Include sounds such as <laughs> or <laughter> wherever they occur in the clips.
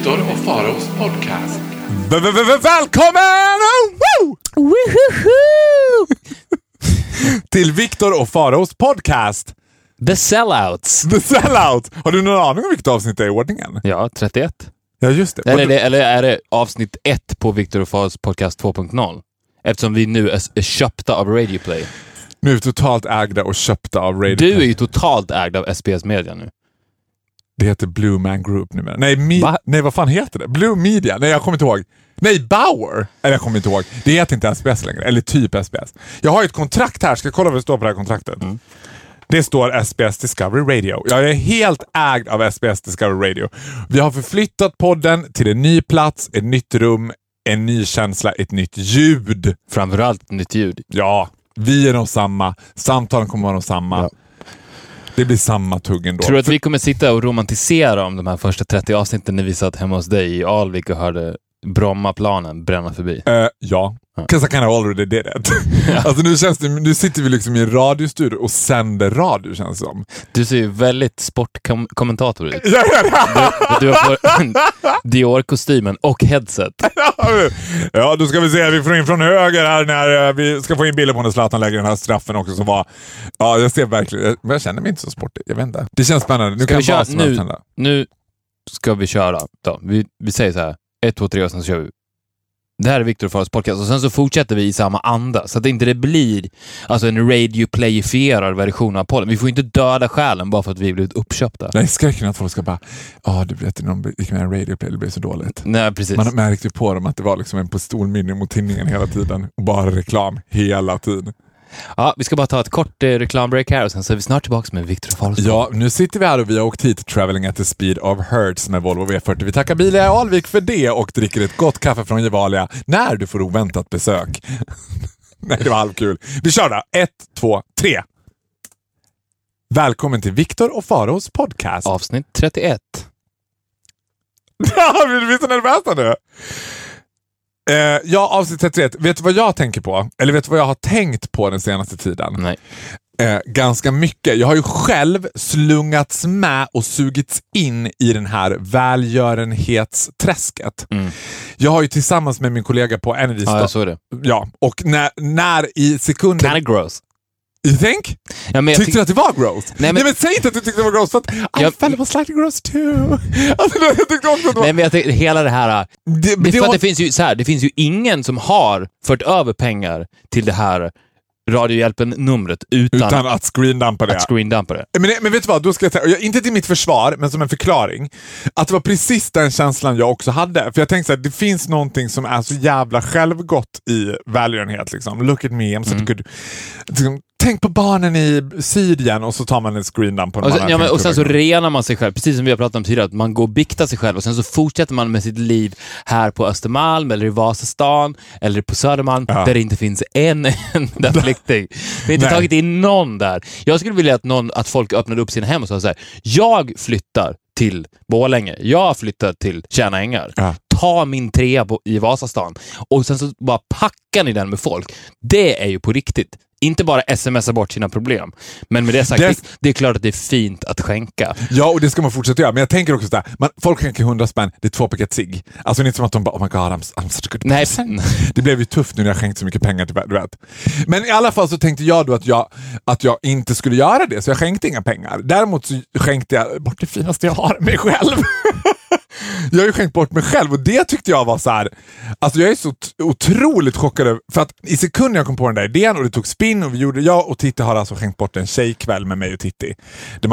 Viktor och Faraos podcast. V- v- v- Välkommen! Woo! <laughs> Till Viktor och Faraos podcast. The Sellouts. The Sellout. Har du någon aning om vilket avsnitt det är i ordningen? Ja, 31. Ja, just det. Eller är det, eller är det avsnitt 1 på Victor och Faros podcast 2.0? Eftersom vi nu är, är köpta av Radioplay. Nu är vi totalt ägda och köpta av Radio Du är ju totalt ägd av SBS Media nu. Det heter Blue Man Group numera. Nej, mi- Va? nej, vad fan heter det? Blue Media? Nej, jag kommer inte ihåg. Nej, Bauer! Eller jag kommer inte ihåg. Det heter inte SBS längre. Eller typ SBS. Jag har ju ett kontrakt här. Ska jag kolla vad det står på det här kontraktet? Det står SBS Discovery Radio. Jag är helt ägd av SBS Discovery Radio. Vi har förflyttat podden till en ny plats, ett nytt rum, en ny känsla, ett nytt ljud. Framförallt ett nytt ljud. Ja, vi är nog samma. Samtalen kommer vara nog samma. Det blir samma tugg ändå. Tror du att vi kommer sitta och romantisera om de här första 30 avsnitten när vi satt hemma hos dig i Alvik och hörde Brommaplanen bränna förbi? Eh, ja. Because I kind of already did it. <laughs> alltså nu, känns det, nu sitter vi liksom i en radiostudio och sänder radio känns det som. Du ser ju väldigt sportkommentator ut. Ja, Du har <laughs> Dior-kostymen och headset. <laughs> ja, då ska vi se. Vi får in från höger här när eh, vi ska få in bilder på när Zlatan lägger den här straffen också. Som var, ja, jag ser verkligen, men jag känner mig inte så sportig. Jag vet inte. Det känns spännande. Nu Ska kan vi köra nu? Nu ska vi köra. Då. Vi, vi säger så här. ett, två, tre och sen så kör vi. Det här är Viktor Faros podcast och sen så fortsätter vi i samma anda så att det inte det blir alltså en radioplayifierad version av podden. Vi får inte döda själen bara för att vi blivit uppköpta. Nej, skräcken att folk ska bara, ja du vet, när de gick med en radioplay, det blev så dåligt. Nej, precis. Man märkte ju på dem att det var liksom en pistolmynning mot tinningen hela tiden. Och bara reklam hela tiden. Ja, vi ska bara ta ett kort eh, reklambreak här och sen så är vi snart tillbaka med Viktor Faros Ja, nu sitter vi här och vi har åkt hit traveling at the speed of hertz med Volvo V40. Vi tackar Bilia i Alvik för det och dricker ett gott kaffe från Gevalia när du får oväntat besök. <laughs> Nej, det var halvkul. Vi kör då. Ett, två, tre. Välkommen till Viktor och Faros podcast. Avsnitt 31. <laughs> Ja, blir så nervösa nu. Eh, ja, avsnitt 31. Vet du vad jag tänker på? Eller vet du vad jag har tänkt på den senaste tiden? Nej. eh, ganska mycket. Jag har ju själv slungats med och sugits in i den här välgörenhetsträsket. Jag har ju tillsammans med min kollega på Energy Ja, jag såg det. ja, och när, när i sekunder... Kinda gross. You think? Ja, Tyckte tyck- du att det var gross? Nej men- men, säg inte att du tyckte det var gross för att I Jag- felt it was slightly gross too. Alltså, jag tyckte också att det var... Nej, men jag tänkte, hela det här... det, Det, det, för var- det, finns ju, så här, det finns ju ingen som har fört över pengar till det här Radiohjälpen-numret utan, utan att screendumpa det. att screendumpa det. Men, men vet du vad, då ska jag säga, inte till mitt försvar, men som en förklaring. Att det var precis den känslan jag också hade. För jag tänkte att det finns någonting som är så jävla självgott i välgörenhet. Liksom. Look at me, I'm such a good... Liksom, tänk på barnen i Syrien och så tar man en screendump på Och sen, ja, men, och sen så renar man sig själv, precis som vi har pratat om tidigare, att man går och biktar sig själv och sen så fortsätter man med sitt liv här på Östermalm, eller i Vasastan, eller på Södermalm, Ja. där det inte finns en enda <laughs> flykting. Vi har inte Nej. tagit in någon där. Jag skulle vilja att, någon, att folk öppnade upp sina hem och sa så här, jag flyttar till Borlänge, jag flyttar till Tjärna Ängar. Ja. Ta min trea på, i Vasastan och sen så bara packar ni den med folk. Det är ju på riktigt. Inte bara smsa bort sina problem. Men med det sagt, Det- det, är klart att det är fint att skänka. Ja, och det ska man fortsätta göra. Men jag tänker också sådär, man, folk skänker 100 spänn, det är två paket cigg. Alltså det är inte som att de bara oh my god, I'm, I'm such a good Nej, person. Det blev ju tufft nu när jag skänkt så mycket pengar till du vet. Men i alla fall så tänkte jag då att jag, att jag inte skulle göra det, så jag skänkte inga pengar. Däremot så skänkte jag bort det finaste jag har, mig själv. <laughs> Jag har ju skänkt bort mig själv och det tyckte jag var så här. Alltså jag är så ot- otroligt chockad för att i sekunden jag kom på den där idén och det tog spinn och vi gjorde, jag och Titti har alltså skänkt bort en tjejkväll med mig och Titti.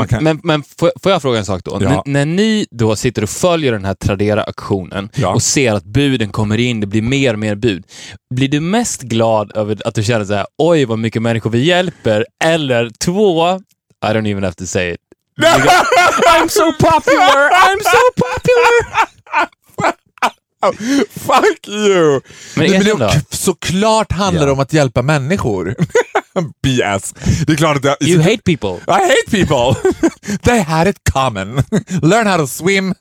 Kan, Men, men får, får jag fråga en sak då? Ja. När, när ni då sitter och följer den här Tradera-aktionen Ja. och ser att buden kommer in, det blir mer och mer bud. Blir du mest glad över att du känner så här, oj vad mycket människor vi hjälper? Eller två, I don't even have to say it. I'm so popular, I'm so popular! <laughs> Fuck you! Men Nej, erkänn det, såklart handlar det Ja. om att hjälpa människor. <laughs> BS. Det är klart att jag... You hate people. I hate people! They had it common. Learn how to swim.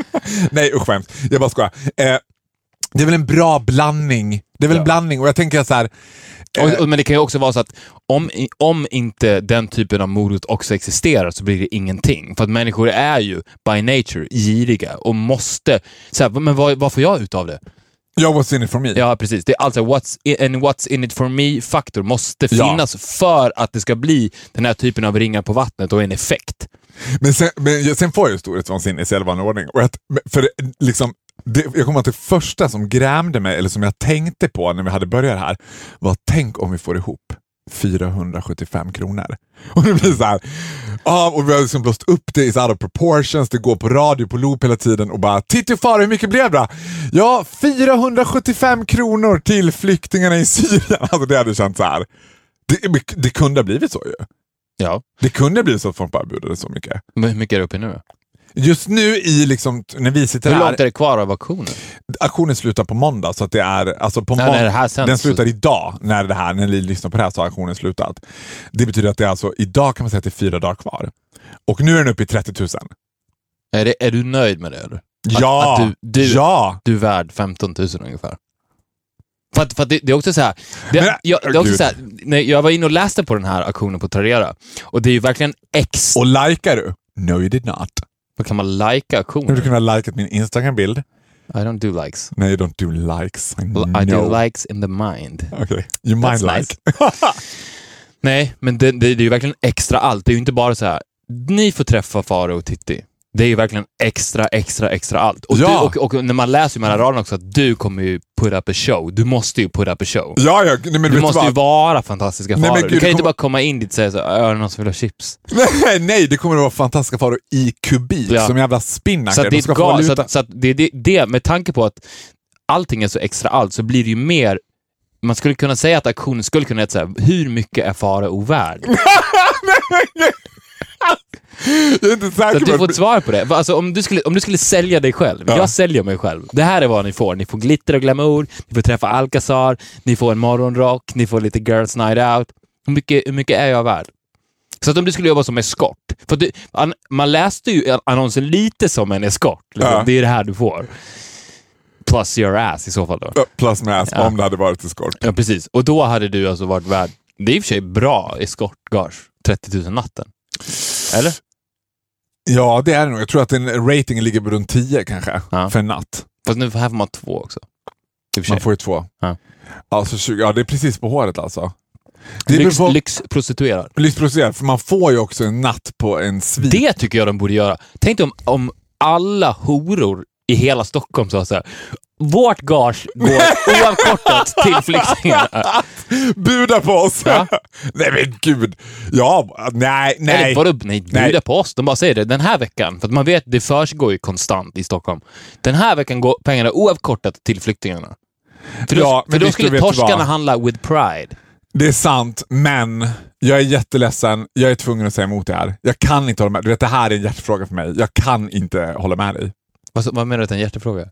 <laughs> Nej usch skämt. Jag bara skojar. Eh, det är väl en bra blandning. Det är väl en blandning och jag tänker så här. Eh, Och, och, men det kan ju också vara så att om, om inte den typen av morot också existerar så blir det ingenting. För att människor är ju by nature giriga och måste... Så här, men vad, vad får jag ut av det? Jag was in it for me. Ja, precis. Det är alltså what's in, en what's in it for me-faktor måste Ja. finnas för att det ska bli den här typen av ringar på vattnet och en effekt. Men sen, men sen får jag ju storhetsvansinne i sedvanlig ordning. Och att, för det, liksom, det, jag kommer att det första som grämde mig, eller som jag tänkte på när vi hade börjat här, var tänk om vi får ihop 475 kronor. <laughs> Och det blir så här, ja, och vi har liksom blåst upp det, is out of proportions, det går på radio, på loop hela tiden och bara “Titti och Farao, hur mycket blev det då?” Ja, 475 kronor till flyktingarna i Syrien. <laughs> Alltså det hade känts så här. Det, det kunde ha blivit så ju. Ja. Det kunde ha blivit så att folk bara budade så mycket. Men hur mycket är det uppe i nu? Just nu i liksom, när vi sitter Hur här, långt är det kvar av auktionen? aktionen slutar på måndag så att det är, alltså på Ja, måndag, det här sänds den så- slutar idag när det här, när ni lyssnar på det här så har aktionen slutat. Det betyder att det är alltså, idag kan man säga att det är fyra dagar kvar. Och nu är den uppe i 30 000. Är, det, är du nöjd med det eller? Ja! att du- du- ja! Du är värd 15 000 ungefär. För att, för att det, det är också så här, det, Men- jag, det är också så här, när jag var inne och läste på den här auktionen på Tradera och det är ju verkligen X. Och likar du? No you did not. Vad kan man Nu auktioner? hade du kunnat likat min Instagram-bild. I don't do likes. Nej, you don't do likes. I, I know. do likes in the mind. Okay. You mind That's like. <laughs> Nej, men det, det, det är ju verkligen extra allt. Det är ju inte bara så här, ni får träffa Faro och Titti. Det är ju verkligen extra, extra, extra allt. Och, Ja. du, och, och när man läser mellan raderna också att du kommer ju put up a show. Du måste ju put up a show. Ja, ja. Nej, men Du måste ju vad? vara fantastiska Nej, Faro. men Du gud, kan ju inte kommer- bara komma in dit och säga så här, är det någon som vill ha chips? <laughs> Nej, nej, det kommer att vara fantastiska faror i kubik. Ja. Som jävla spinnaker. Så det, gal, så att, så att det, det, det, med tanke på att allting är så extra allt så blir det ju mer man skulle kunna säga att auktionen skulle kunna heta så här, hur mycket är Farao värd? <laughs> Jag är inte Så säker att du får ett svar på det. Alltså, om, du skulle, om du skulle sälja dig själv. Ja. Jag säljer mig själv. Det här är vad ni får. Ni får glitter och glamour, ni får träffa Alcazar, ni får en morgonrock, ni får lite girls night out. Hur mycket, hur mycket är jag värd? Så att om du skulle jobba som eskort. För du, an, man läste ju annonsen lite som en eskort. Liksom. Ja. Det är det här du får. Plus your ass i så fall då. Plus med ass, Ja. om det hade varit eskort. Ja, precis. Och då hade du alltså varit värd, det är i och för sig bra eskortgage, 30 000 natten. Eller? Ja, det är det nog. Jag tror att den ratingen ligger på runt 10 kanske, Ja. för en natt. Fast nu här får man två också. Man får ju två. Ja. Alltså 20, ja, det är precis på håret alltså. Det Lyx, på lyxprostituerad. lyxproducerad, för man får ju också en natt på en svit. Det tycker jag de borde göra. Tänk dig om, om alla horor i hela Stockholm sa så här. Vårt gage går oavkortat till flyktingarna. <laughs> Buda på oss! Ja. <laughs> nej men gud. Ja, nej, nej. Eller vadå, nej, bjuda Nej. på oss. De bara säger det den här veckan. För att man vet, det försiggår ju konstant i Stockholm. Den här veckan går pengarna oavkortat till flyktingarna. För då, Ja, men för då skulle torskarna vad? handla with pride. Det är sant, men jag är jätteledsen. Jag är tvungen att säga emot det här. Jag kan inte hålla med. Du vet, det här är en hjärtefråga för mig. Jag kan inte hålla med dig. Vad, vad menar du att det är en hjärtefråga?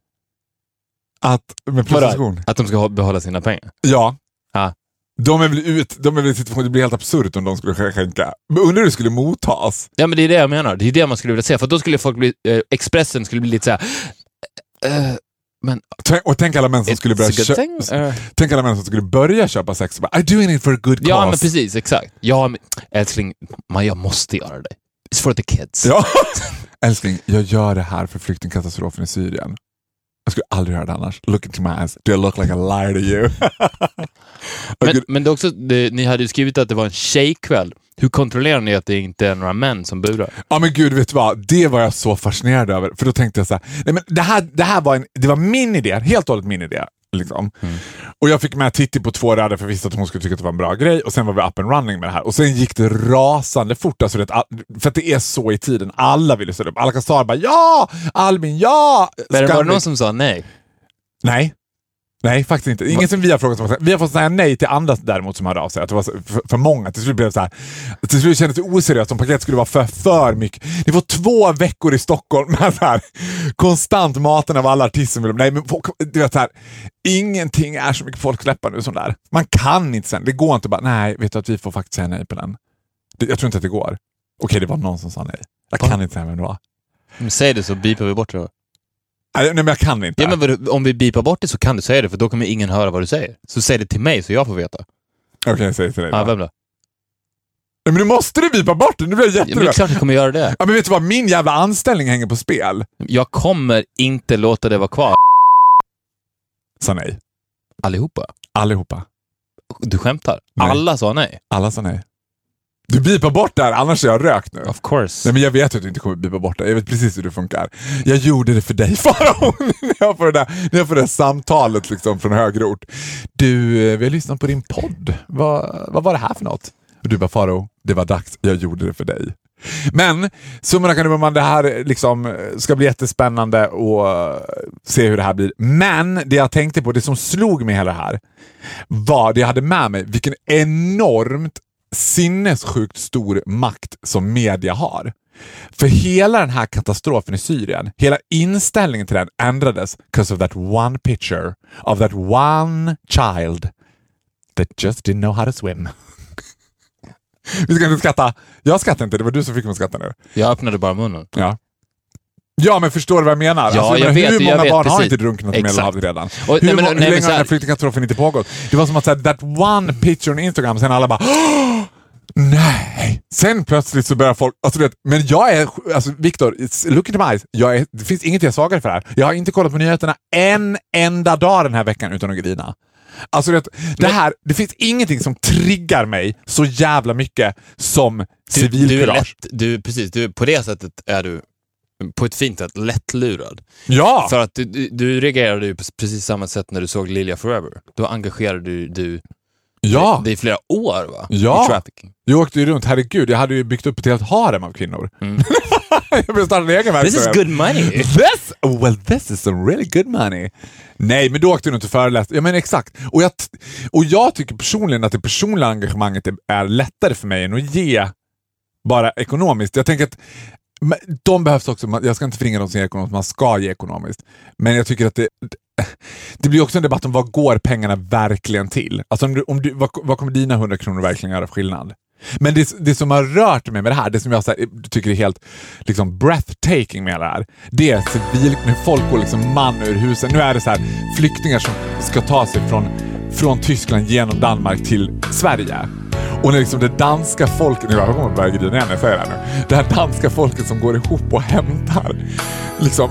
Att, med prostitution? Att de ska behålla sina pengar? Ja. Ja. De är väl ut, de är väl i situation, det blir helt absurt om de skulle sk- skänka. Men undrar hur det skulle mottas? Ja, men det är det jag menar. Det är det man skulle vilja säga. För då skulle folk bli... Eh, Expressen skulle bli lite så här. eh, men Tänk- Och tänk alla män som skulle börja köpa... thing. Eh, Tänk alla män som skulle börja köpa sex och bara I'm doing it for a good cause. ja, men precis. Exakt. Ja, men, älskling, man, jag måste göra det. It's for the kids. Ja. <laughs> Älskling, jag gör det här för flyktingkatastrofen i Syrien. Jag skulle aldrig göra det annars. Look into my eyes. Do I look like a liar to you? <laughs> Men, men det också, det, ni hade ju skrivit att det var en tjejkväll. Hur kontrollerar ni att det inte är några män som burar? Ja men gud, vet du vad? Det var jag så fascinerad över. För då tänkte jag så här, nej men det här, det här var, en, det var min idé, helt och hållet min idé. Liksom. Och jag fick med Titti på två rader för jag visste att hon skulle tycka att det var en bra grej och sen var vi up and running med det här. Och sen gick det rasande fort, alltså, det, för att det är så i tiden. Alla ville ställa upp. Alcazar bara ja! Albin ja! Men var det någon som sa nej? Nej. Nej, faktiskt inte. Ingen som vi har frågat. Som. Vi har fått säga nej till andra däremot som hörde av sig. Att det var för, för många. Till slut blev det så här. Till slut kändes det oseriöst om paketet skulle vara för, för mycket. Ni får två veckor i Stockholm <laughs> med så här, konstant maten av alla artister. som vill- Nej, men du vet så här, ingenting är så mycket folk släpper nu som där. Man kan inte sen. Det går inte bara, nej, vet du att vi får faktiskt säga nej på den. Det, jag tror inte att det går. Okej, det var någon som sa nej. Jag kan inte säga vem det var. Men säg det så bipar vi bort det. Nej, men jag kan inte. Ja, men om vi bipar bort det så kan du säga det, för då kommer ingen höra vad du säger. Så säg det till mig så jag får veta. Okej, jag säger till dig. Ja, vem då? Nej, men nu måste du bipa bort det. Nu blir jag Ja, men det är klart jag kommer göra det. Ja, men vet du vad? Min jävla anställning hänger på spel. Jag kommer inte låta det vara kvar. Sa nej. Allihopa. Allihopa. Du skämtar? Nej. Alla sa nej. Alla sa nej. Du bipar bort det här, annars är jag rökt nu. Of course. Nej, men jag vet att du inte kommer bipa bort det. Jag vet precis hur det funkar. Jag gjorde det för dig <laughs> Farao. när jag får det där, när jag får det där samtalet liksom från högre ort. Du, eh, vi har lyssnat på din podd. Vad, vad var det här för något? Och du bara Farao, det var dags. Jag gjorde det för dig. Men summan av kardemumman, det här liksom ska bli jättespännande och se hur det här blir. Men det jag tänkte på, det som slog mig hela det här, var det jag hade med mig, vilken enormt sinnessjukt stor makt som media har. För hela den här katastrofen i Syrien, hela inställningen till den ändrades because of that one picture of that one child that just didn't know how to swim. <laughs> Vi ska inte skratta. Jag skrattar inte, det var du som fick mig att skratta nu. Jag öppnade bara munnen. Ja. Ja, men förstår du vad jag menar? Alltså, Ja, jag menar, vet, hur många vet, barn har precis. inte drunknat i. Medelhavet redan? Och- hur nej, men- hur nej, men länge har den här- flyktingkatastrofen inte pågått? Det var som att säga that one picture on Instagram, sen alla bara "Åh, <gasps> Nej! Sen plötsligt så börjar folk... Alltså, du vet, men jag är... Alltså, Viktor, look into my eyes. Jag är, det finns inget jag är svagare för det här. Jag har inte kollat på nyheterna en enda dag den här veckan utan att grina. Alltså, du vet, det, här, det finns ingenting som triggar mig så jävla mycket som Du, du är civilkurage. lätt, du, precis, du, på det sättet är du på ett fint sätt lättlurad. Ja! För att du, du, du reagerade ju på precis samma sätt när du såg Lilja Forever. Då engagerade du, du ja! dig i flera år va? Ja. i trafficking. Jag åkte ju runt, herregud, jag hade ju byggt upp ett helt harem av kvinnor. <laughs> jag ville starta en egen Mm. This is good money. This? Well, this is some really good money. Nej, men då åkte runt och föreläste. Ja, men exakt. Och jag, och jag tycker personligen att det personliga engagemanget är, är lättare för mig än att ge bara ekonomiskt. Jag tänker att men de behövs också, jag ska inte förringa de som ger ekonomiskt, man ska ge ekonomiskt. Men jag tycker att det, det blir också en debatt om vad går pengarna verkligen till? Alltså om du, om du, vad, vad kommer dina 100 kronor verkligen göra för skillnad? Men det, det som har rört mig med det här, det som jag så här, tycker är helt liksom, breathtaking med det här, det är civil, när folk går liksom man ur husen. Nu är det så här, flyktingar som ska ta sig från, från Tyskland genom Danmark till Sverige. Och när liksom det danska folket, nu jag börja grina igen när jag säger det här nu. Det här danska folket som går ihop och hämtar liksom,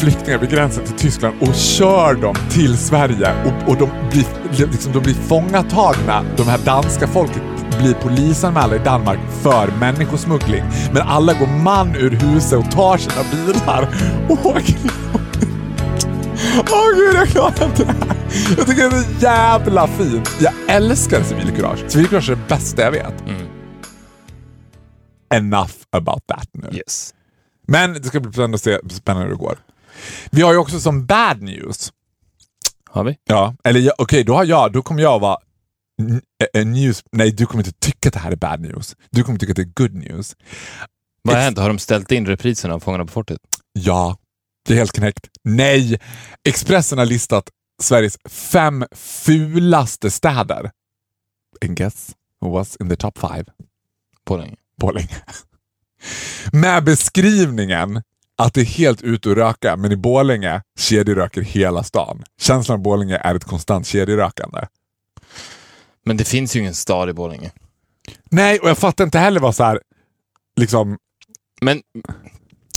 flyktingar vid gränsen till Tyskland och kör dem till Sverige och, och de, blir, liksom, de blir fångatagna. De här danska folket blir polisanmälda i Danmark för människosmuggling. Men alla går man ur huset och tar sina bilar och åker Åh gud, jag klarar inte det här. Jag tycker det är så jävla fint. Jag älskar civilkurage. Civilkurage är det bästa jag vet. Enough about that nu. Yes. Men det ska bli spännande att se spännande hur det går. Vi har ju också som bad news. Har vi? Ja, eller okej, då har jag, då kommer jag vara news. Nej, du kommer inte tycka att det här är bad news. Du kommer tycka att det är good news. Vad har Ex- hänt? Har de ställt in repriserna av Fångarna på fortet? Ja, det är helt knäckt. Nej! Expressen har listat Sveriges fem fulaste städer. And guess who was in the top five? På länge. Borlänge. <laughs> Med beskrivningen att det är helt ute att röka, men i Borlänge kedjeröker hela stan. Känslan av Borlänge är ett konstant kedjerökande. Men det finns ju ingen stad i Borlänge. Nej, och jag fattar inte heller vad så här, liksom, Men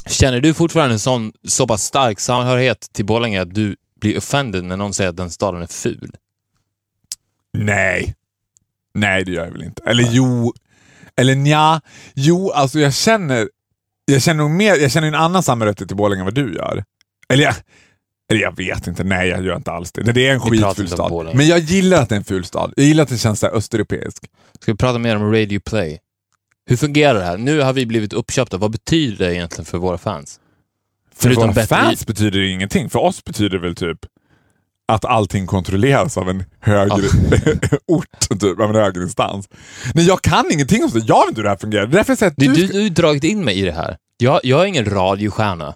känner du fortfarande en sån, så pass stark samhörighet till Borlänge att du blir offended när någon säger att den staden är ful? nej. Nej, det gör jag väl inte. Eller jo, Eller nja, jo alltså jag känner, jag känner nog mer, jag känner en annan samhörighet till Borlänge än vad du gör. Eller jag, eller jag vet inte, nej jag gör inte alls det. Det är en skitful stad. Men jag gillar att det är en ful stad. Jag gillar att det känns så östeuropeisk. Ska vi prata mer om Radio Play? Hur fungerar det här? Nu har vi blivit uppköpta. Vad betyder det egentligen för våra fans? För Förutom bättre- fans betyder det ingenting. För oss betyder det väl typ att allting kontrolleras av en högre <laughs> ort, typ, av en högre instans. Nej, jag kan ingenting om det. Jag vet inte hur det här fungerar. Det är därför jag säger Du, du, du har dragit in mig i det här. Jag, jag är ingen radiostjärna.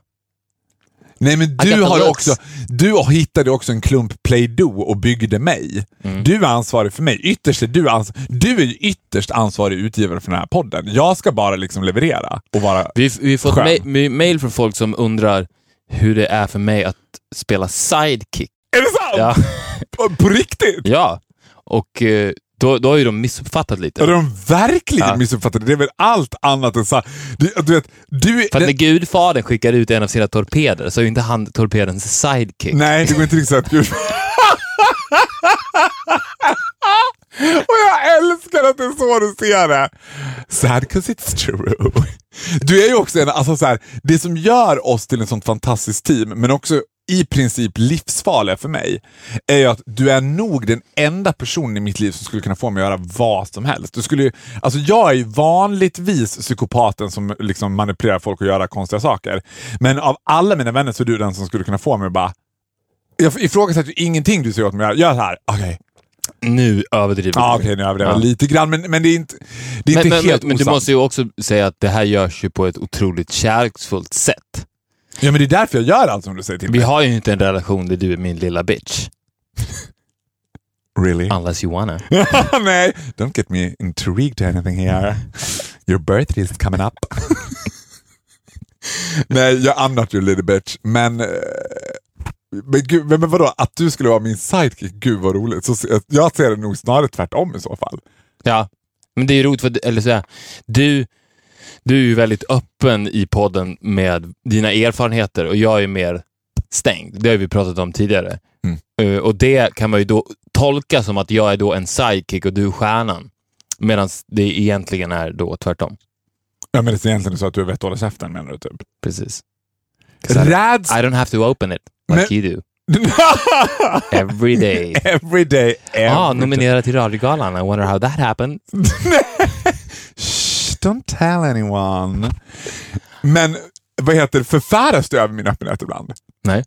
Nej, men du har också... Du hittade också en klump Play-Doh och byggde mig. Mm. Du är ansvarig för mig. Ytterst är du, ans... du är ju ytterst ansvarig utgivare för den här podden. Jag ska bara liksom leverera och vara... Vi vi har fått ma- mail från folk som undrar hur det är för mig att spela sidekick. Är det sant? Ja, På- På riktigt? ja. och eh, då, då har ju de missuppfattat lite. Har de verkligen Ja. missuppfattat det? Är väl allt annat än så. Du, du vet, du. För att när det- Gudfadern skickar ut en av sina torpeder så är ju inte han torpedens sidekick. Nej, det går inte riktigt så att Gud... <laughs> Och jag älskar att det är så du ser det. Sad 'cause it's true. Du är ju också en, alltså så här, det som gör oss till ett sånt fantastiskt team, men också i princip livsfarliga för mig, är ju att du är nog den enda personen i mitt liv som skulle kunna få mig att göra vad som helst. Du skulle ju, alltså jag är ju vanligtvis psykopaten som liksom manipulerar folk att göra konstiga saker. Men av alla mina vänner så är du den som skulle kunna få mig att bara jag ifrågasätter ju ingenting du säger åt mig att göra. Gör så här. Okej, Nu överdriver du. okej nu överdriver jag Ja. lite grann, men, men det är inte, det är Men, inte men, helt men, men du osant. måste ju också säga att det här görs ju på ett otroligt kärleksfullt sätt. Ja, men det är därför jag gör allt som du säger till Vi mig. har ju inte en relation där du är min lilla bitch. Really? Unless you wanna. <laughs> Nej, don't get me intrigued to anything here. Your birthday is coming up. <laughs> Nej, jag I'm not your little bitch, men... eh, Men, gud, men vadå, att du skulle vara min sidekick, gud vad roligt. Så, jag ser det nog snarare tvärtom i så fall. Ja, men det är roligt för, eller så här, du, du är ju väldigt öppen i podden med dina erfarenheter och jag är mer stängd. Det har vi pratat om tidigare. Mm. Eh, och det kan man ju då tolka som att jag är då en sidekick och du är stjärnan. Medan det egentligen är då tvärtom. Ja, men det är egentligen så att du vet hålla käften menar du typ? Precis. 'Cause I, Räds... I don't have to open it like you do. <laughs> Every day. Every day, every Ah, nominerad till radiogalan. I wonder how that happened. <laughs> Don't tell anyone. Men vad heter förfäras du över min öppenhet ibland? Nej.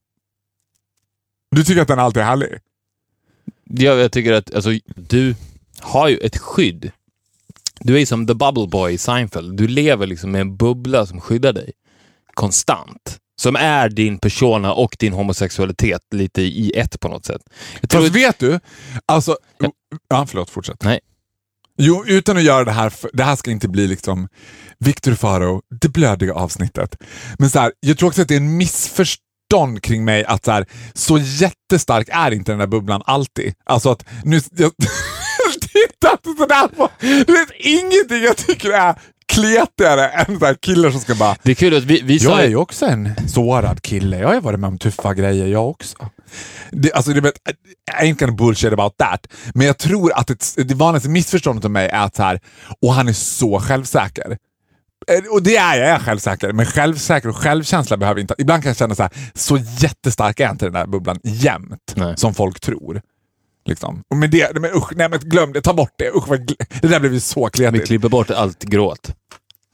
Du tycker att den alltid är härlig? Jag, jag tycker att alltså, du har ju ett skydd. Du är ju som the bubble boy i Seinfeld. Du lever liksom med en bubbla som skyddar dig. Konstant. Som är din persona och din homosexualitet lite i ett på något sätt. Jag Fast vet du, alltså... Ja. Ja, förlåt, fortsätt. Nej. Jo, utan att göra det här, det här ska inte bli liksom Victor Faro, det blödiga avsnittet. Men så här, jag tror också att det är en missförstånd kring mig att så, här, så jättestark är inte den där bubblan alltid. Alltså att nu... <laughs> Jag, titta sådär på... Det finns ingenting jag tycker är kletigare än så här killar som ska bara det är kul att vi, vi jag är ju- också en sårad kille. Jag har varit med om tuffa grejer jag också. Det, alltså, det, I ain't gonna bullshit about that. Men jag tror att ett, det vanligaste missförståndet om mig är att så här, och han är så självsäker. Eh, Och det är jag, jag är självsäker. Men självsäker och självkänsla behöver inte... Ibland kan jag känna så här, så jättestark är inte den där bubblan jämt Nej. som folk tror. Liksom. Och med det, men usch, nej men glöm det, ta bort det. Usch, vad, det där blev ju så vi kletigt. klipper bort allt gråt.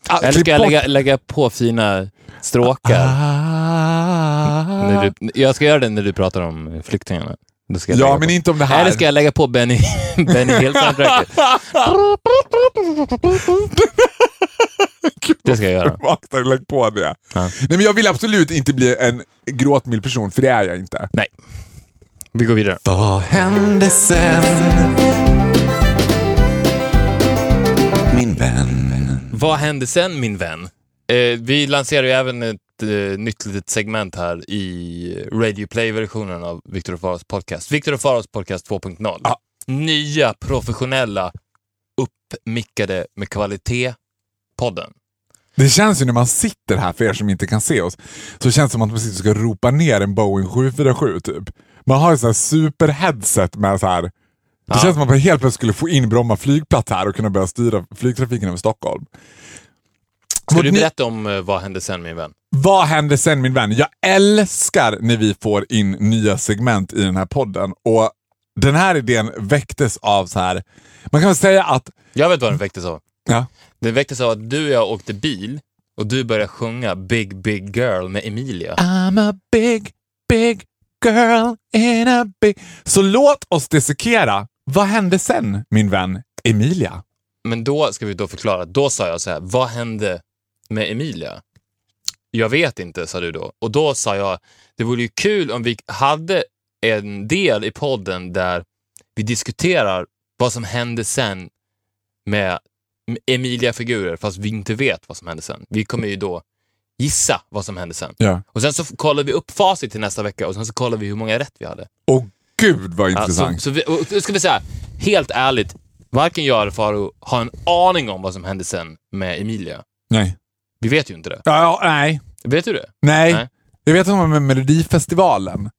Ah, Eller ska jag lägga, lägga på fina stråkar? Ah. När du, jag ska göra det när du pratar om flyktingarna. Då ska jag Ja, men på. inte om det här. Eller ska jag lägga på Benny, <laughs> Benny Hill-soundtracket? <laughs> Det ska jag göra. Vakna och lägg på det. Ja. Nej, men jag vill absolut inte bli en gråtmild person, för det är jag inte. Nej. Vi går vidare. Vad hände sen? Min vän. Vad hände sen min vän? Eh, vi lanserar ju även ett eh, nytt litet segment här i Radio Play-versionen av Victor och Faros podcast. Victor och Faros podcast 2.0. Ja. Nya professionella, uppmickade med kvalitet-podden. Det känns ju när man sitter här, för er som inte kan se oss, så känns det som att man sitter och ska ropa ner en Boeing 747 typ. Man har ju så här superheadset med så här Det känns som att man helt plötsligt skulle få in Bromma flygplats här och kunna börja styra flygtrafiken över Stockholm. Ska Vårt du berätta om eh, vad hände sen min vän? Vad hände sen min vän? Jag älskar när vi får in nya segment i den här podden och den här idén väcktes av så här. man kan väl säga att, Jag vet vad den väcktes av. ja, Den väcktes av att du och jag åkte bil och du började sjunga Big Big Girl med Emilia. I'm a big, big girl in a big... Så låt oss dissekera. Vad hände sen min vän Emilia? Men då ska vi då förklara. Då sa jag så här, vad hände med Emilia? Jag vet inte, sa du då. Och då sa jag, det vore ju kul om vi hade en del i podden där vi diskuterar vad som hände sen med Emilia-figurer, fast vi inte vet vad som hände sen. Vi kommer ju då gissa vad som hände sen. Ja. Och sen så kollar vi upp facit till nästa vecka och sen så kollar vi hur många rätt vi hade. Åh gud vad Ja, så, intressant. så vi, och ska vi säga, helt ärligt, varken jag eller Faro har en aning om vad som hände sen med Emilia. nej. Vi vet ju inte det. Ja, ja, nej. Vet du det? Nej. Nej. Jag vet var med Melodifestivalen.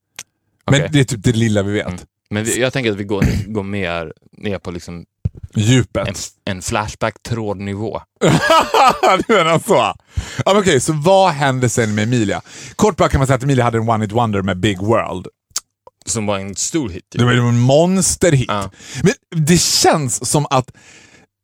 Men Okej. det är typ det lilla vi vet. Mm. Men vi, jag tänker att vi går, går mer ner på liksom Djupet. en, en Flashback-trådnivå. <laughs> du menar så? Ja, okej, så vad hände sen med Emilia? Kort bara kan man säga att Emilia hade en one hit wonder med Big World. Som var en stor hit. Det var en monsterhit. Ja. Men det känns som att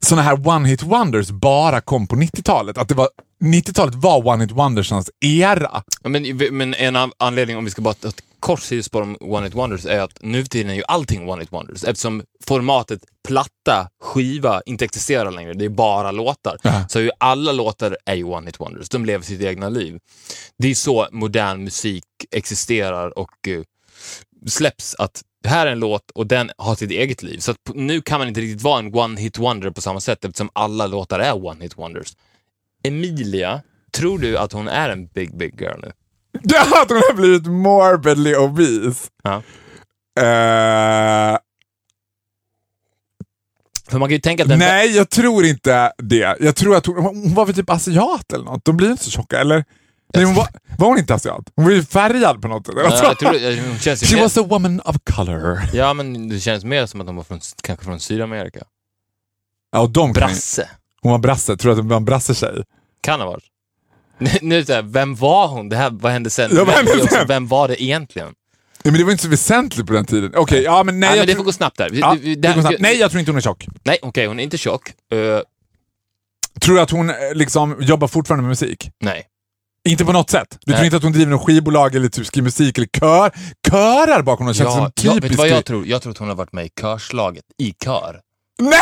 såna här one hit wonders bara kom på 90-talet. Att det var 90-talet var one hit wondersans era. Men, men en anledning, om vi ska bara ta ett kort sidospår om One Hit Wonders, är att nu tiden är ju allting One Hit Wonders. Eftersom formatet platta, skiva inte existerar längre, det är bara låtar. Ja. Så ju alla låtar är ju One Hit Wonders. De lever sitt egna liv. Det är så modern musik existerar och eh, släpps. att det här är en låt och den har sitt eget liv. Så nu kan man inte riktigt vara en One Hit Wonder på samma sätt eftersom alla låtar är One Hit Wonders. Emilia, tror du att hon är en big, big girl nu? Att hon har blivit morbidly obese. Ja. Eh, För man kan ju tänka att den... nej, jag tror inte det. Jag tror att hon, hon var väl typ asiat eller något. De blir inte så tjocka, eller? Nej, hon var, var hon inte asiat? Hon var ju färgad på något sätt. Ja, jag tror, jag- hon känns ju She mer, was a woman of color. ja, men det känns mer som att hon var från, kanske från Sydamerika. Ja, och de kan ju- Brasse. Hon var brasse. Tror du att hon var en brassetjej? Kan ha varit. Nu, nu är det så här, vem var hon? Det här, vad hände sen? Ja, vad hände Vem- sen? Vem var det egentligen? Ja, men det var inte så väsentligt på den tiden. Okej, ja men nej. Nej, jag men det tror- får gå snabbt där. Vi- Ja, vi- det det- går snabbt. nej, jag tror inte hon är tjock. Nej, okej, hon är inte tjock. Eh, Tror du att hon eh, liksom jobbar fortfarande med musik? nej. Inte på något sätt? Du tror inte att hon driver någon skivbolag eller typ skriver musik eller kör, körar bakom något? Känns Ja, som ja, vet du vad jag tror? Jag tror att hon har varit med i körslaget, i kör. Nej! <laughs>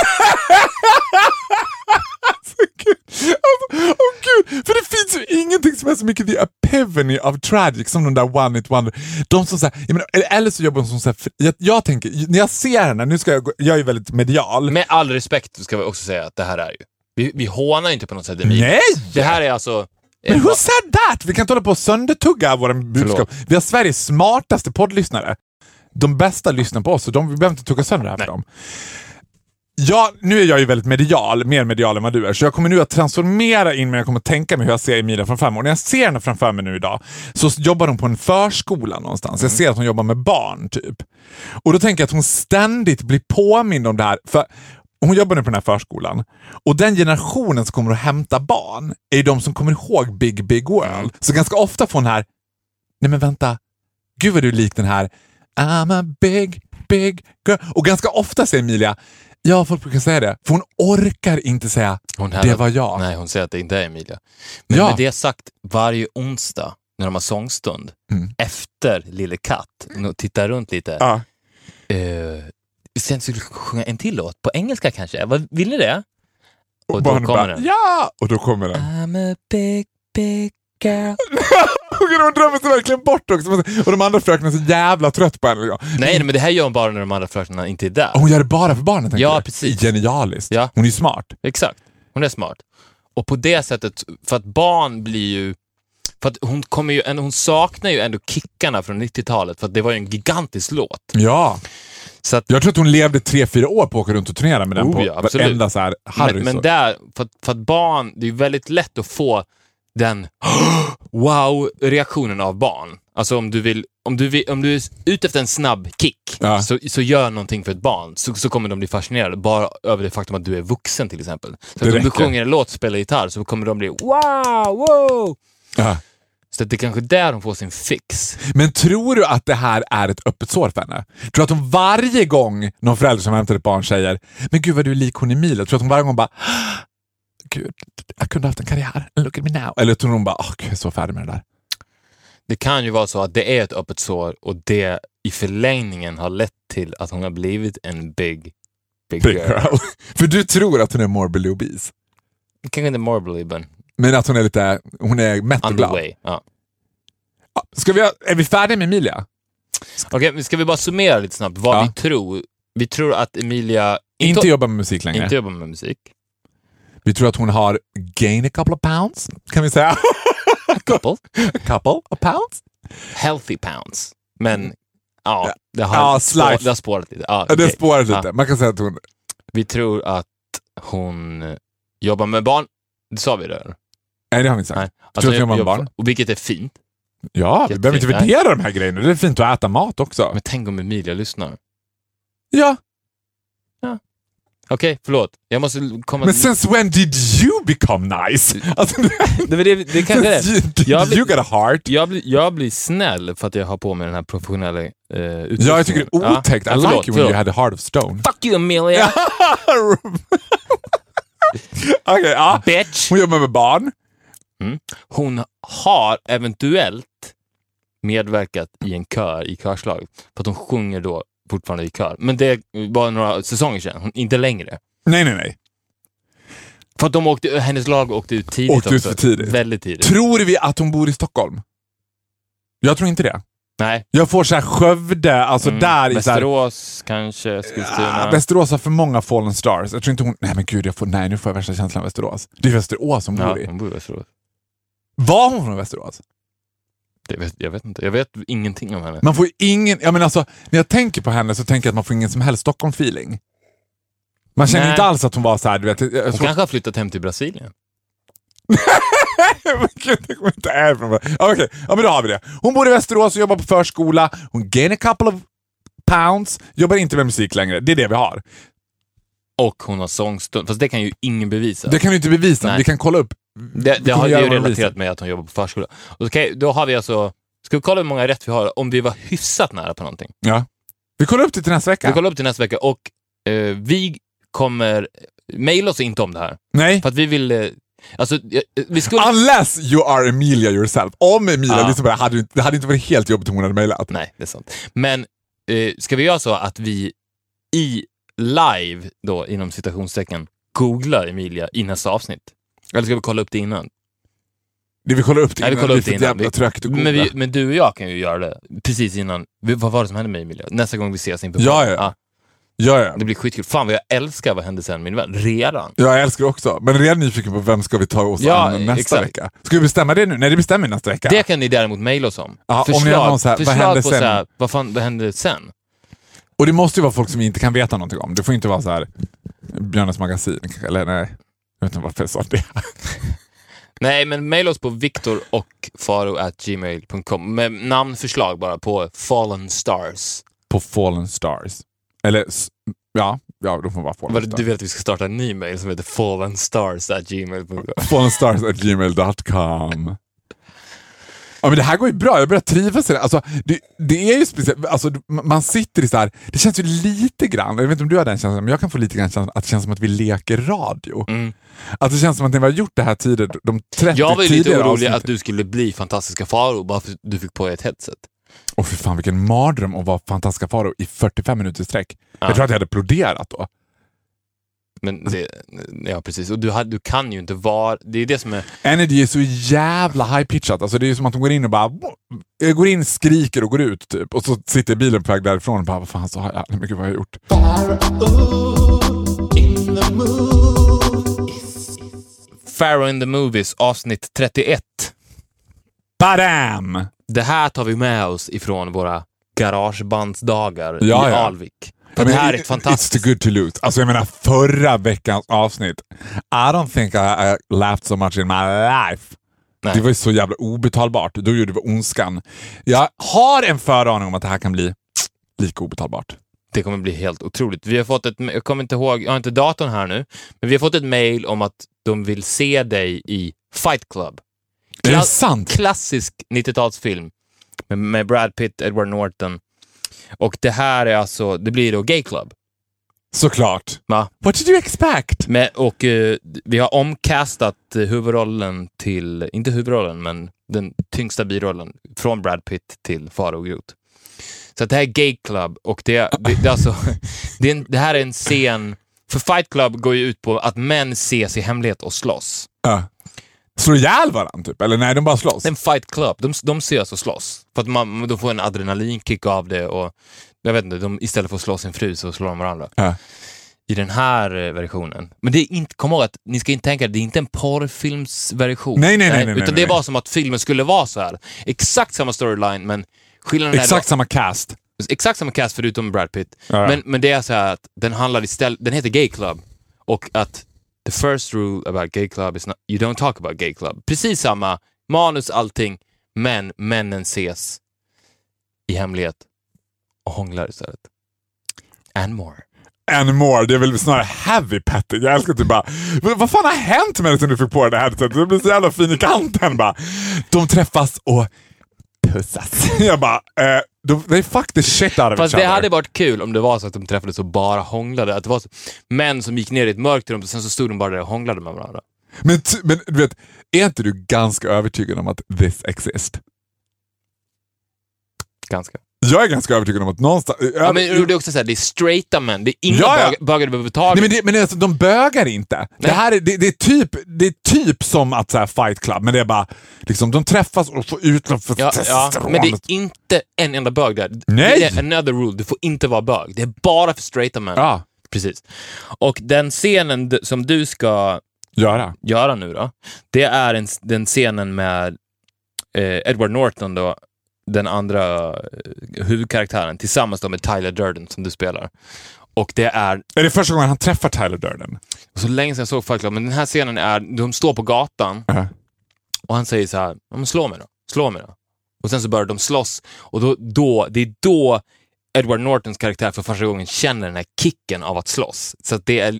alltså, gud. Alltså, åh gud. För det finns ju ingenting som är så mycket the epivany of tragic som de där one it wonder. De som säger, jag menar, eller så jobbar hon som så här, jag, jag tänker, när jag ser henne, nu ska jag, gå- jag är ju väldigt medial. Med all respekt ska vi också säga att det här är ju... Vi, vi hånar inte på något sätt Emilia. Nej! Det här är alltså... Men who said that? Vi kan inte hålla på och söndertugga våra budskap. Vi har Sveriges smartaste poddlyssnare. De bästa lyssnar på oss och de, vi behöver inte tugga sönder det här för dem. Ja, nu är jag ju väldigt medial, mer medial än vad du är, så jag kommer nu att transformera in mig, jag kommer att tänka mig hur jag ser Emilia framför mig. Och när jag ser henne framför mig nu idag så jobbar hon på en förskola någonstans. Jag ser att hon jobbar med barn, typ. Och då tänker jag att hon ständigt blir påmind om det här. För hon jobbar nu på den här förskolan och den generationen som kommer att hämta barn är ju de som kommer ihåg Big Big World. Så ganska ofta får hon här, nej men vänta, gud vad du är lik den här I'm a big, big girl. Och ganska ofta säger Emilia, ja folk brukar säga det, för hon orkar inte säga Hon det var jag. Nej, hon säger att det inte är Emilia. Men Ja. med det sagt, varje onsdag när de har sångstund, Mm. efter Lille Katt, och tittar runt lite. Ja. Eh, sen skulle vi sjunga en till låt, på engelska kanske. Vad, vill ni det? Och då barnen kommer bara, den. Ja! Och då kommer den. I'm a big, big girl. <laughs> Och hon drömmer sig verkligen bort också. Och de andra fröknarna är så jävla trött på henne. Nej, nej, men det här gör hon bara när de andra fröknarna inte är där. Och hon gör det bara för barnen. tänker Ja, jag. precis. Genialiskt. Ja. Hon är ju smart. Exakt. Hon är smart. Och på det sättet, för att barn blir ju... För att hon, kommer ju, hon saknar ju ändå kickarna från 90-talet, för att det var ju en gigantisk låt. Ja. Så att, Jag tror att hon levde tre, fyra år på att åka runt och turnera med den Oh på ja, varenda så här Harry. men, men där, för för att barn, det är väldigt lätt att få den <gasps> wow-reaktionen av barn. Alltså om du vill, om du, vill, om du är ute efter en snabb kick, Ja. så, så gör någonting för ett barn, så, så kommer de bli fascinerade bara över det faktum att du är vuxen till exempel. Så om du sjunger en låt och spelar gitarr så kommer de bli wow, wow! Ja. Så att det är kanske där de får sin fix. Men tror du att det här är ett öppet sår för henne? Tror du att hon varje gång någon förälder som hämtar ett barn säger “Men gud vad du är lik hon Emilia”, tror du att hon varje gång bara “Gud, jag kunde haft en karriär, look at me now”? Eller tror hon bara “Åh gud, jag är så färdig med det där”? Det kan ju vara så att det är ett öppet sår och det i förlängningen har lett till att hon har blivit en big, big, Big girl. girl. <laughs> För du tror att hon är morbidly obese. Kanske inte morbidly, men Men att hon är lite, hon är mätt och glad. Ja. Ja, Ska vi, ha- är vi färdiga med Emilia? Okej, men ska vi bara summera lite snabbt vad Ja. vi tror? Vi tror att Emilia Inte jobbar med musik längre. inte jobbar med musik. Vi tror att hon har gained a couple of pounds, kan vi säga. <laughs> Couple. a couple of pounds? Healthy pounds. Men ja, det har, Ja, det har spårat lite. Ja, Ja, det okej. spårar lite. Ja. Man kan säga att hon... Vi tror att hon jobbar med barn. Det sa vi det? Nej, det har vi inte sagt. Nej. Tror du att hon jobbar med jobbar- barn? Och vilket är fint. Ja, vi behöver inte värdera de här grejerna. Det är fint att äta mat också. Men tänk om Emilia lyssnar. Ja, Okej, förlåt. Jag måste komma... men since when did you become nice? <laughs> Alltså, det, det, det kanske är you, det. Jag blir- you got a heart. Jag blir, jag blir snäll för att jag har på mig den här professionella eh, utrustningen. Ja, jag tycker det är otäckt. I Ja, like förlåt, you when you förlåt. had a heart of stone. Fuck you Emilia! <laughs> Okej, ja. Bitch! Hon jobbar med barn. Hon har eventuellt medverkat i en kör i körslag. För att hon sjunger då fortfarande i kör. Men det var några säsonger sedan, hon, inte längre. Nej, nej, nej. För att de åkte, hennes lag åkte ut tidigt Åkte ut också. för tidigt. Väldigt tidigt. Tror vi att hon bor i Stockholm? Jag tror inte det. Nej. Jag får så här Skövde, alltså Mm. där i så här, Västerås kanske, Eskilstuna. Ah, Västerås har för många fallen stars. Jag tror inte hon... Nej men gud, jag får, nej, nu får jag värsta känslan av Västerås. Det är Västerås som ja, bor i. hon bor i Västerås. Var hon från Västerås? Det vet, jag vet inte. Jag vet ingenting om henne. Man får ingen... Jag menar alltså, när jag tänker på henne så tänker jag att man får ingen som helst Stockholm-feeling. Man känner Nej. inte alls att hon var så här, du vet... Jag, jag Hon tror- kanske har flyttat hem till Brasilien. <laughs> Men gud, tänk om hon inte är från... Ja, Okej, ja, men då har vi det. Hon bor i Västerås och jobbar på förskola. Hon gain a couple of pounds, jobbar inte med musik längre. Det är det vi har. Och hon har sångstund. Fast det kan ju ingen bevisa. Det kan du inte bevisa, Nej. vi kan kolla upp. Det, det har det är ju relaterat med att hon jobbar på förskola. Och okej, då har vi alltså... Ska vi kolla hur många rätt vi har om vi var hyfsat nära på någonting? Ja. Vi kollar upp det till nästa vecka. Vi kollar upp till nästa vecka och eh, vi kommer... Maila oss inte om det här. Nej. För att vi vill... Eh, alltså, eh, vi skulle... Unless you are Emilia yourself. Om Emilia Ja. lyssnar på det här, hade det inte- det hade inte varit helt jobbigt om hon hade mejlat. Nej, det är sant. Men eh, ska vi göra så att vi i live, då inom citationstecken, googlar Emilia i nästa avsnitt? Eller ska vi kolla upp det innan? Det vi kollar upp det Nej, vi innan, kollar det är upp det innan. jävla Vi- trögt att googla. Men, vi, men du och jag kan ju göra det precis innan. Vi- Vad var det som hände med Emilia? Nästa gång vi ses inför Ja, ja. Ja, ja. Det blir skitkul. Fan vad jag älskar Vad hände sen min vän. Redan. Jag älskar det också. Men redan nyfiken på vem ska vi ta oss Ja, an nästa exakt. vecka? Ska vi bestämma det nu? Nej, det bestämmer vi nästa vecka. Det kan ni däremot mejla oss om. Ja, om ni har någon så här, vad förslag hände på sen? Så här, vad, fan, vad hände sen? Och det måste ju vara folk som vi inte kan veta någonting om. Det får inte vara så här Björnes magasin, eller nej. Jag vet inte varför jag sa det. <laughs> Nej, men mejla oss på viktor och med namnförslag bara på Fallen Stars. På Fallen Stars. Eller, ja, ja då får man vara Fallen Vad, Stars. du vill att vi ska starta en ny mejl som heter fallenstars.gmail.com. fallenstars.gmail.com Ja men det här går ju bra, jag börjar trivas i det. Alltså, det, det är ju speciellt, alltså, man sitter i så här, det känns ju lite grann, jag vet inte om du har den känslan, men jag kan få lite grann känslan att det känns som att vi leker radio. Mm. Att det känns som att när vi har gjort det här tidigt, de 30 Jag var ju lite tidigare orolig avsnitten- att du skulle bli fantastiska Faro bara för att du fick på dig ett headset. Åh fy fan vilken mardröm att vara fantastiska Faro i 45 minuter sträck. Ja. Jag tror att jag hade ploderat då. Men det, ja, precis. Och du, hade, du kan ju inte vara... Det är det som är... Energy är så jävla high-pitchat. Alltså det är som att de går in och bara... Jag går in, skriker och går ut typ. Och så sitter bilen på väg därifrån och bara, vad fan så jävla mycket vad jag har gjort. Pharaoh in the Movies avsnitt 31. Badam! Det här tar vi med oss ifrån våra garagebandsdagar Ja, i ja. För det här är ett fantastiskt... It's too good to lose. Alltså jag menar förra veckans avsnitt. I don't think I, I laughed so much in my life. Nej. Det var ju så jävla obetalbart. Då gjorde vi Ondskan. Jag har en föraning om att det här kan bli lika obetalbart. Det kommer bli helt otroligt. Vi har fått ett, jag kommer inte ihåg, jag har inte datorn här nu, men vi har fått ett mail om att de vill se dig i Fight Club. Är det Kla- sant? Klassisk 90-talsfilm med, med Brad Pitt, Edward Norton. Och det här är alltså, det blir då Gay Club. Såklart. Va? What did you expect? Med, och eh, vi har omcastat eh, huvudrollen till, inte huvudrollen, men den tyngsta birollen från Brad Pitt till Farao Groth. Så det här är Gay Club och det, det, det, alltså, <laughs> det, en, det här är en scen, för Fight Club går ju ut på att män ses i hemlighet och slåss. Ja. Slår ihjäl varandra typ? Eller nej, de bara slåss? En Fight Club, de, de ses och slåss. För att man, de får en adrenalinkick av det och jag vet inte, de, istället för att slå sin fru så slår de varandra. Ja. i den här eh, versionen. Men det är inte, kom ihåg att ni ska inte tänka det är inte en porrfilmsversion. Nej, nej, nej, nej, Utan nej, det är nej. bara som att filmen skulle vara så här. Exakt samma storyline, men skillnaden Exakt samma cast. exakt samma cast förutom Brad Pitt. Ja. Men, men det är så här att den handlar istället, den heter Gay Club och att the first rule about Gay Club is not, you don't talk about Gay Club. Precis samma, manus, allting, men männen ses i hemlighet och hånglar istället. And more. And more. Det är väl snarare heavy petting. Jag älskar typ bara, vad fan har hänt med dig sen du fick på dig det här headsetet? Du blir så jävla fin i kanten bara. De träffas och pussas. <laughs> Jag bara, eh, they fuck the shit out of Fast det hade varit kul om det var så att de träffades och bara hånglade. Att det var så, män som gick ner i ett mörkt rum och sen så stod de bara där och hånglade med varandra. Men, men du vet, är inte du ganska övertygad om att this exist? Ganska. Jag är ganska övertygad om att någonstans... Ja, men det är också så här, det är straighta män. Det är inga Ja, ja. bög- bögar överhuvudtaget. Nej, men det, men alltså, de bögar inte. Det, här är, det, det, är typ, det är typ som att så här, fight club, men det är bara liksom, de träffas och får utlopp för Ja, ja, testosteron. men det är inte en enda bög där. Nej! Det är another rule, du får inte vara bög. Det är bara för straighta män. Ja, Precis. Och den scenen som du ska göra. göra nu då, det är en, den scenen med eh, Edward Norton då, den andra eh, huvudkaraktären, tillsammans med Tyler Durden som du spelar. Och det är Är det första gången han träffar Tyler Durden? så länge sedan jag såg Fight Club, men den här scenen är, de står på gatan Ja. och han säger så här, "Ja, men slå mig då, slå mig då. Och sen så börjar de slåss och då, då, det är då Edward Nortons karaktär för första gången känner den här kicken av att slåss. Så att det, är,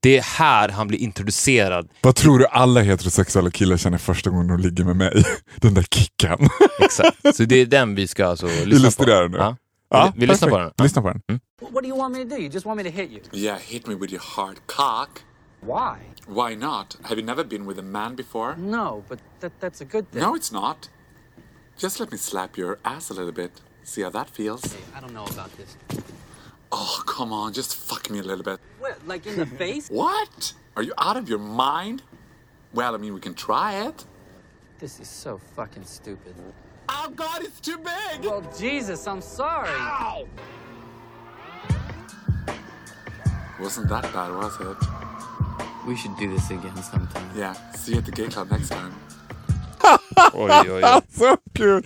det är här han blir introducerad. Vad tror du alla heterosexuella killar känner första gången de ligger med mig? <laughs> Den där kicken. Exakt. <laughs> Så det är den vi ska alltså lyssna Illustrera på. nu. Ja. Ja, vi, vi lyssnar på den. perfekt. Lyssna på den. What do you want me to do? You just want me to hit you? Yeah, hit me with your hard cock. Why? Why not? Have you never been with a man before? No, but that, that's a good thing. No, it's not. Just let me slap your ass a little bit. See how that feels? I don't know about this. Oh, come on, just fuck me a little bit. What, like in the <laughs> face? What? Are you out of your mind? Well, I mean, we can try it. This is so fucking stupid. Oh, God, it's too big! Well, Jesus, I'm sorry. Wasn't that bad, was it? We should do this again sometime. Yeah, see you at the gay club next time. Oj, oj, oj. <laughs> Så kul!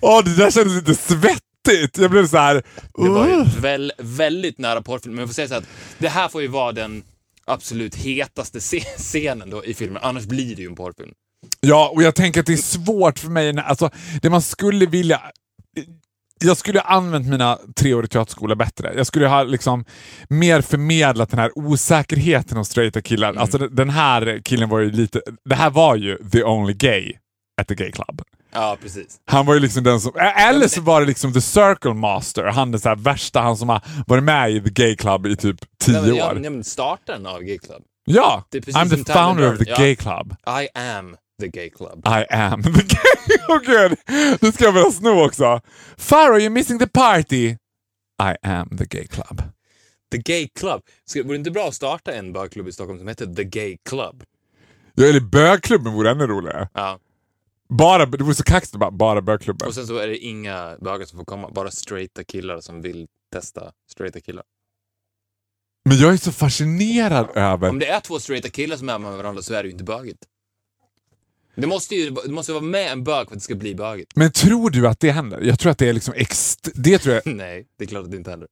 Åh, det där kändes lite svettigt. Jag blev så här... Det var ju väl, väldigt nära porrfilm. Men jag får säga så att det här får ju vara den absolut hetaste scenen då i filmen. Annars blir det ju en porrfilm. Ja, och jag tänker att det är svårt för mig. Alltså, det man skulle vilja... Jag skulle ha använt mina tre år i teaterskola bättre. Jag skulle ha liksom mer förmedlat den här osäkerheten hos straighta killar. Alltså den- den här killen var ju lite... Det här var ju the only gay at the gay club. Ja, precis. Han var ju liksom den som... Eller så var det liksom the circle master. Han den så här värsta, han som har varit med i the gay club i typ tio Ja, men, år. ja, men starten av Gay Club. Ja! I'm the founder of the ja. gay club. I am the Gay Club. I am the gay... <laughs> Åh gud! Nu ska jag börja sno också. Farrow, you're missing the party. I am the gay club. The Gay Club. Ska, vore det inte bra att starta en bögklubb i Stockholm som heter The Gay Club? Ja, eller bögklubben vore ännu roligare. Ja. Bara, det vore så kaxigt bara, bara bögklubben. Och sen så är det inga bögar som får komma, bara straighta killar som vill testa straighta killar. Men jag är så fascinerad över... Om det är två straighta killar som är med varandra så är det ju inte bögigt. Det måste ju det måste vara med en bög för att det ska bli bögigt. Men tror du att det händer? Jag tror att det är liksom ext... Det tror jag... <laughs> Nej, det är klart att det inte händer.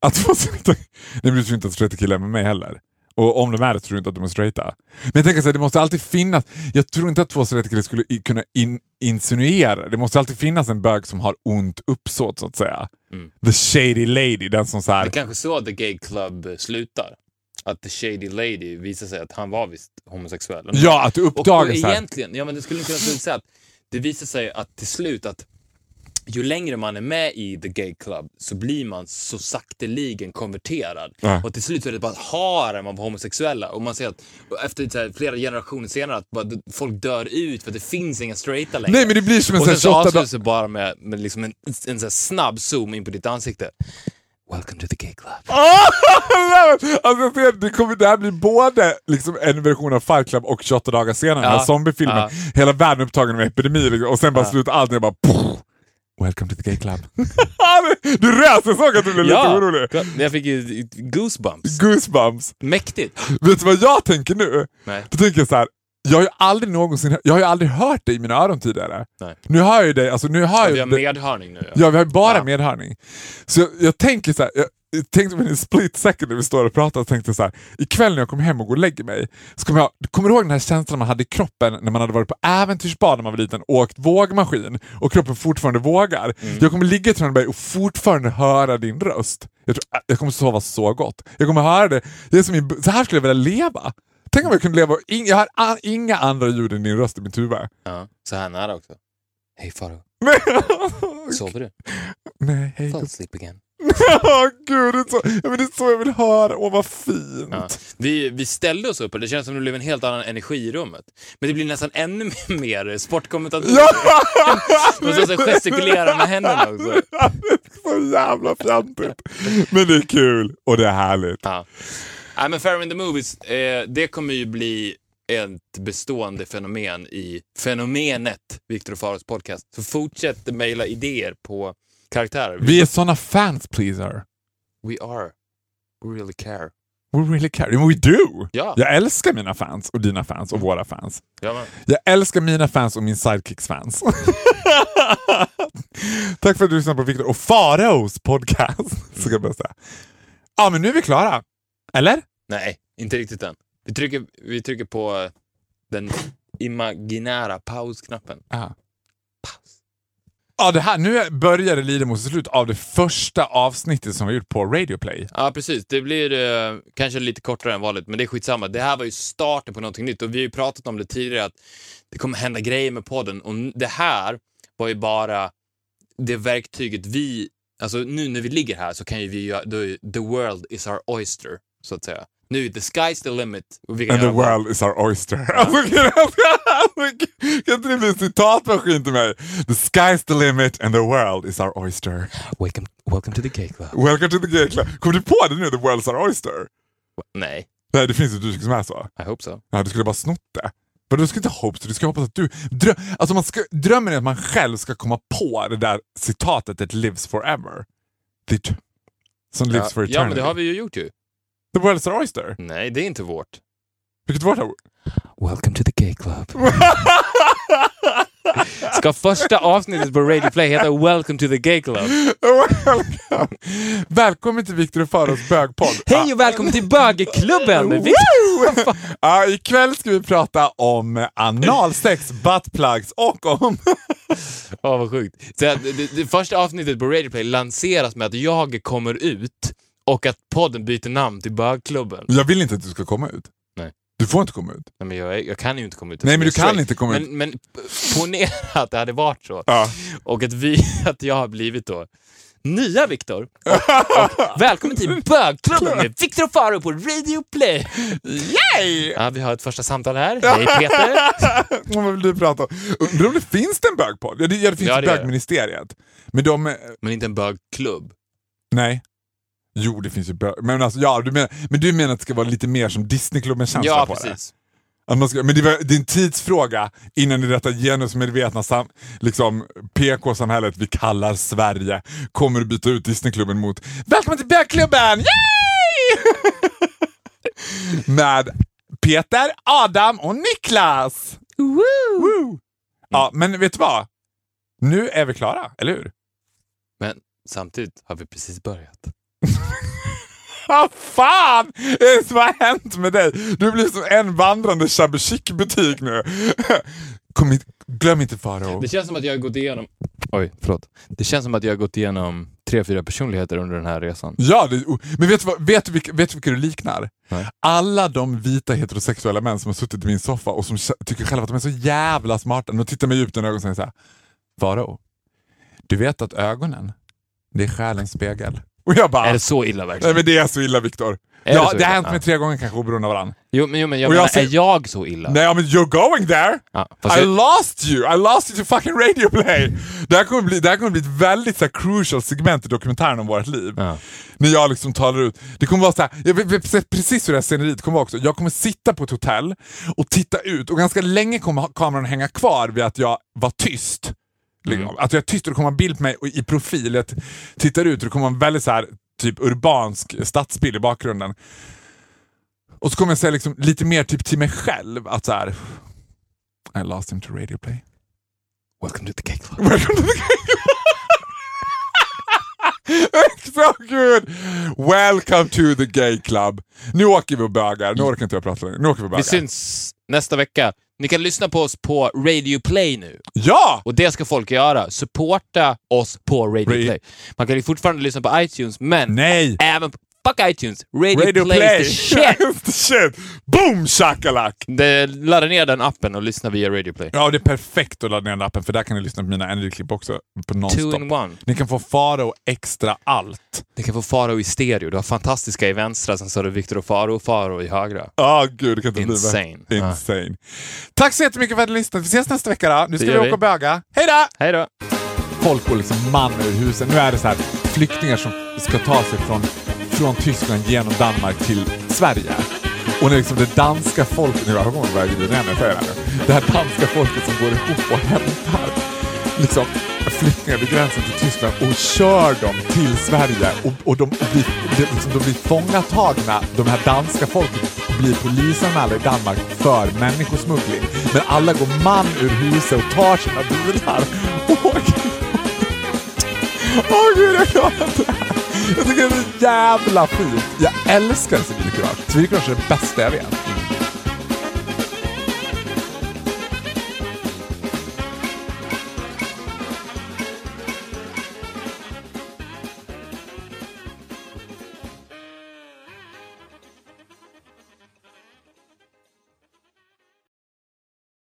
Att få straighta... <laughs> Nej men du tror inte att straighta killar är med mig heller? Och om de är det tror du inte att de är straighta. Men jag tänker så här, det måste alltid finnas, jag tror inte att två straighta killar skulle kunna in, insinuera, det måste alltid finnas en bög som har ont uppsåt så att säga. The shady lady, den som så Det här, är kanske så The Gay Club eh, slutar. Att The Shady Lady visar sig att han var visst homosexuell. ja att du Och, och här. egentligen, ja men det skulle kunna säga att det visar sig att till slut att ju längre man är med i The Gay Club så blir man så sakteligen konverterad. Ja. Och till slut så är det bara ett harem av homosexuella. Och man ser att efter här, flera generationer senare att bara, folk dör ut för att det finns inga straighta längre. Nej men det blir som en och sen så 28 avslutas det bara med, med liksom en, en så snabb zoom in på ditt ansikte. Welcome to the Gay Club. <laughs> alltså, det, kommer, det här blir både liksom, en version av Fight Club och 28 dagar senare, den här Ja. zombiefilmen. Ja. Hela världen upptagen med epidemi liksom, och sen bara slutar allt med bara poff, Welcome to the gay club. <laughs> du jag såg att du blev lite orolig. jag fick ju goosebumps. Goosebumps. Mäktigt. Vet du vad jag tänker nu? Nej. Då tänker jag så här. Jag har ju aldrig någonsin, jag har ju aldrig hört dig i mina öron tidigare. Nej. Nu hör jag ju dig, alltså nu hör Ja, jag vi har medhörning nu. Ja. Ja, vi har ju bara Ja. medhörning. Så jag, jag tänker så här, jag tänkte på en split second när vi står och pratar och tänkte så här, ikväll när jag kommer hem och går och lägger mig, så kommer jag, kommer du ihåg den här känslan man hade i kroppen när man hade varit på äventyrsbad när man var liten och åkt vågmaskin och kroppen fortfarande vågar? Mm. Jag kommer ligga i Traneberg och fortfarande höra din röst. Jag, tror, jag kommer sova så gott. Jag kommer höra det, det är som min, så här skulle jag vilja leva. Tänk om jag kunde leva ing, jag har a- inga andra ljud än din röst i mitt huvud. Ja, så här nära också. Hej Faro, <laughs> sover du? Nej, hej. Fall asleep again. <laughs> Åh gud, det är, så, men det är så jag vill höra. Åh vad fint. Ja. Vi, vi ställde oss upp och det känns som det blev en helt annan energi i rummet. Men det blir nästan ännu <laughs> mer sportkommentator. Ja! Och så, så gestikulera med händerna också. <laughs> Så jävla fjantigt. Men det är kul och det är härligt. Ja. Nej, men Fair in the Movies, eh, det kommer ju bli ett bestående fenomen i fenomenet Viktor och Faros podcast. Så fortsätt mejla idéer på karaktärer. Vi är såna fans pleaser. We are. We really care. We really care. We do! Ja. Jag älskar mina fans och dina fans och våra fans. Ja, men. Jag älskar mina fans och min sidekicks fans. <laughs> Tack för att du lyssnade på Viktor och Faraos podcast. <laughs> Ska jag bara säga. Ja, men nu är vi klara. Eller? Nej, inte riktigt än. Vi trycker, vi trycker på den imaginära pausknappen. Ja. Ja, det här, nu börjar det lida mot slut av det första avsnittet som vi gjort på Radio Play. Ja, precis. Det blir eh, kanske lite kortare än vanligt, men det är skitsamma. Det här var ju starten på någonting nytt och vi har ju pratat om det tidigare att det kommer hända grejer med podden och det här var ju bara det verktyget vi, alltså nu när vi ligger här så kan ju vi göra, the world is our oyster, så att säga. Nu, the sky's the limit. Och vi kan And the world is our oyster. <laughs> Alltså, kan, inte det bli en citatmaskin till mig? The sky's the limit and the world is our oyster. Welcome, welcome to the gay club. Welcome to the gay club. Kom du på det nu? The world is our oyster? Nej, Nej, det finns ett uttryck som är så. I hope so. Ja, du skulle bara snott det. Men du ska inte hoppas du ska hoppas att du... Drö alltså man ska, drömmen är att man själv ska komma på det där citatet that lives forever. Det, som lives Ja, for eternity. ja, men det har vi ju gjort ju. The world is our oyster. Nej, det är inte vårt. Vilket var det? Welcome to the gay club. <laughs> Ska första avsnittet på Radio Play heta Welcome to the gay club? Welcome. Välkommen till Viktor och Faros bögpodd. Hej och välkommen till bögklubben! Ja, ikväll ska vi prata om analsex, buttplugs och om... <laughs> Ja, vad sjukt. Så, det, det, det första avsnittet på Radio Play lanseras med att jag kommer ut och att podden byter namn till bögklubben. Jag vill inte att du ska komma ut. Du får inte komma ut. Nej, men jag, jag kan ju inte komma ut. Nej, men du kan straight. inte komma ut. men, Men ponera <laughs> att det hade varit så. Ja. Och att, vi, <laughs> att jag har blivit då nya Viktor. <laughs> Välkommen till bögklubben med Viktor och Faro på Radio Play. Yay! Ja, vi har ett första samtal här. Hej Peter. Vad vill du prata om? Undrar om det finns det en bögpodd? Ja, det, ja, det finns Ja, det bögministeriet. Men de... Men inte en bögklubb. Nej. Jo, det finns ju bög... Men, alltså, ja, du menar, men du menar att det ska vara lite mer som Disneyklubben-känsla Ja, på det? precis. Att man ska, men det, var, det är en tidsfråga innan i detta genusmedvetna sam, liksom, PK-samhället vi kallar Sverige kommer att byta ut Disneyklubben mot Välkommen till bögklubben! Yay! <laughs> Med Peter, Adam och Niklas! Woo! Ja, men vet du vad? Nu är vi klara, eller hur? Men samtidigt har vi precis börjat. <laughs> Vad fan är det som har hänt med dig? Du blir som en vandrande shabby chic-butik nu. <laughs> Kom inte, glöm inte Farao. Det känns som att jag har gått igenom... Oj, förlåt. Det känns som att jag har gått igenom tre, fyra personligheter under den här resan. Ja, det, men vet du, vad, vet, du vilka, vet du vilka du liknar? Nej. Alla de vita heterosexuella män som har suttit i min soffa och som tycker själva att de är så jävla smarta. De tittar mig djupt i ögonen och säger såhär, Farao, du vet att ögonen, det är själens spegel. Och jag bara, Är det så illa nej verkligen? men det är så illa Viktor. Är Ja, det har hänt mig Ja. tre gånger kanske oberoende av varandra. Jo, men, jo, men jag Och jag menar, ser- är jag så illa? Nej men you're going there! Ja, I jag, lost you! I lost you to fucking radio play! Det här kommer bli, det här kommer bli ett väldigt så här, crucial segment i dokumentären om vårt liv. Ja. När jag liksom talar ut. Det kommer vara så här, jag vet- precis hur det här sceneriet kommer vara också. Jag kommer sitta på ett hotell och titta ut och ganska länge kommer kameran hänga kvar vid att jag var tyst. Liksom. Mm. Att jag är tyst och det kommer en bild på mig och i profil. Jag t- tittar ut och det kommer en väldigt så här, typ urbansk stadsbild i bakgrunden. Och så kommer jag säga liksom lite mer typ till mig själv att så här. I lost him to radio play. Welcome to the gay club. Welcome to the gay So <laughs> good! Welcome to the gay club. Nu åker vi och bögar. Nu orkar inte jag prata längre. Nu åker vi och Vi bögar. syns nästa vecka. Ni kan lyssna på oss på Radio Play nu. Ja! Och det ska folk göra. Supporta oss på Radio Ra- Play. Man kan ju fortfarande lyssna på iTunes, men Nej! även på... Fuck iTunes! Radio, Radio Play, play! shit! <laughs> shit! Boom shakalak! Ladda ner den appen och lyssna via Radio Play. Ja, det är perfekt att ladda ner den appen för där kan ni lyssna på mina energiklipp också på Two in one. Ni kan få Faro extra allt. Ni kan få Faro i stereo. Du har fantastiska i vänstra, sen så har du Victor och Faro och Faro i högra. Ja, gud, det kan inte Insane. bli. Insane. Tack så jättemycket för att ni lyssnade. Vi ses nästa vecka då. Nu ska vi åka vi. och böga. Hej då! Hej då! folk går liksom man ur husen. Nu är det så här flyktingar som ska ta sig från, från Tyskland genom Danmark till Sverige. Och när liksom det danska folket, nu har jag gått vägen när jag säger det här nu. Det här danska folket som går ihop och hämtar liksom flyktingar vid gränsen till Tyskland och kör dem till Sverige och, och de, blir, de, liksom, de blir fångatagna, de här danska folket blir polisanmälda i Danmark för människosmuggling. Men alla går man ur huset och tar sina bilar Åh oh, gud, Åh gud, jag klarar inte det här. Jag tycker det är så jävla fint. Jag älskar civilkurage. Civilkurage är det bästa jag vet.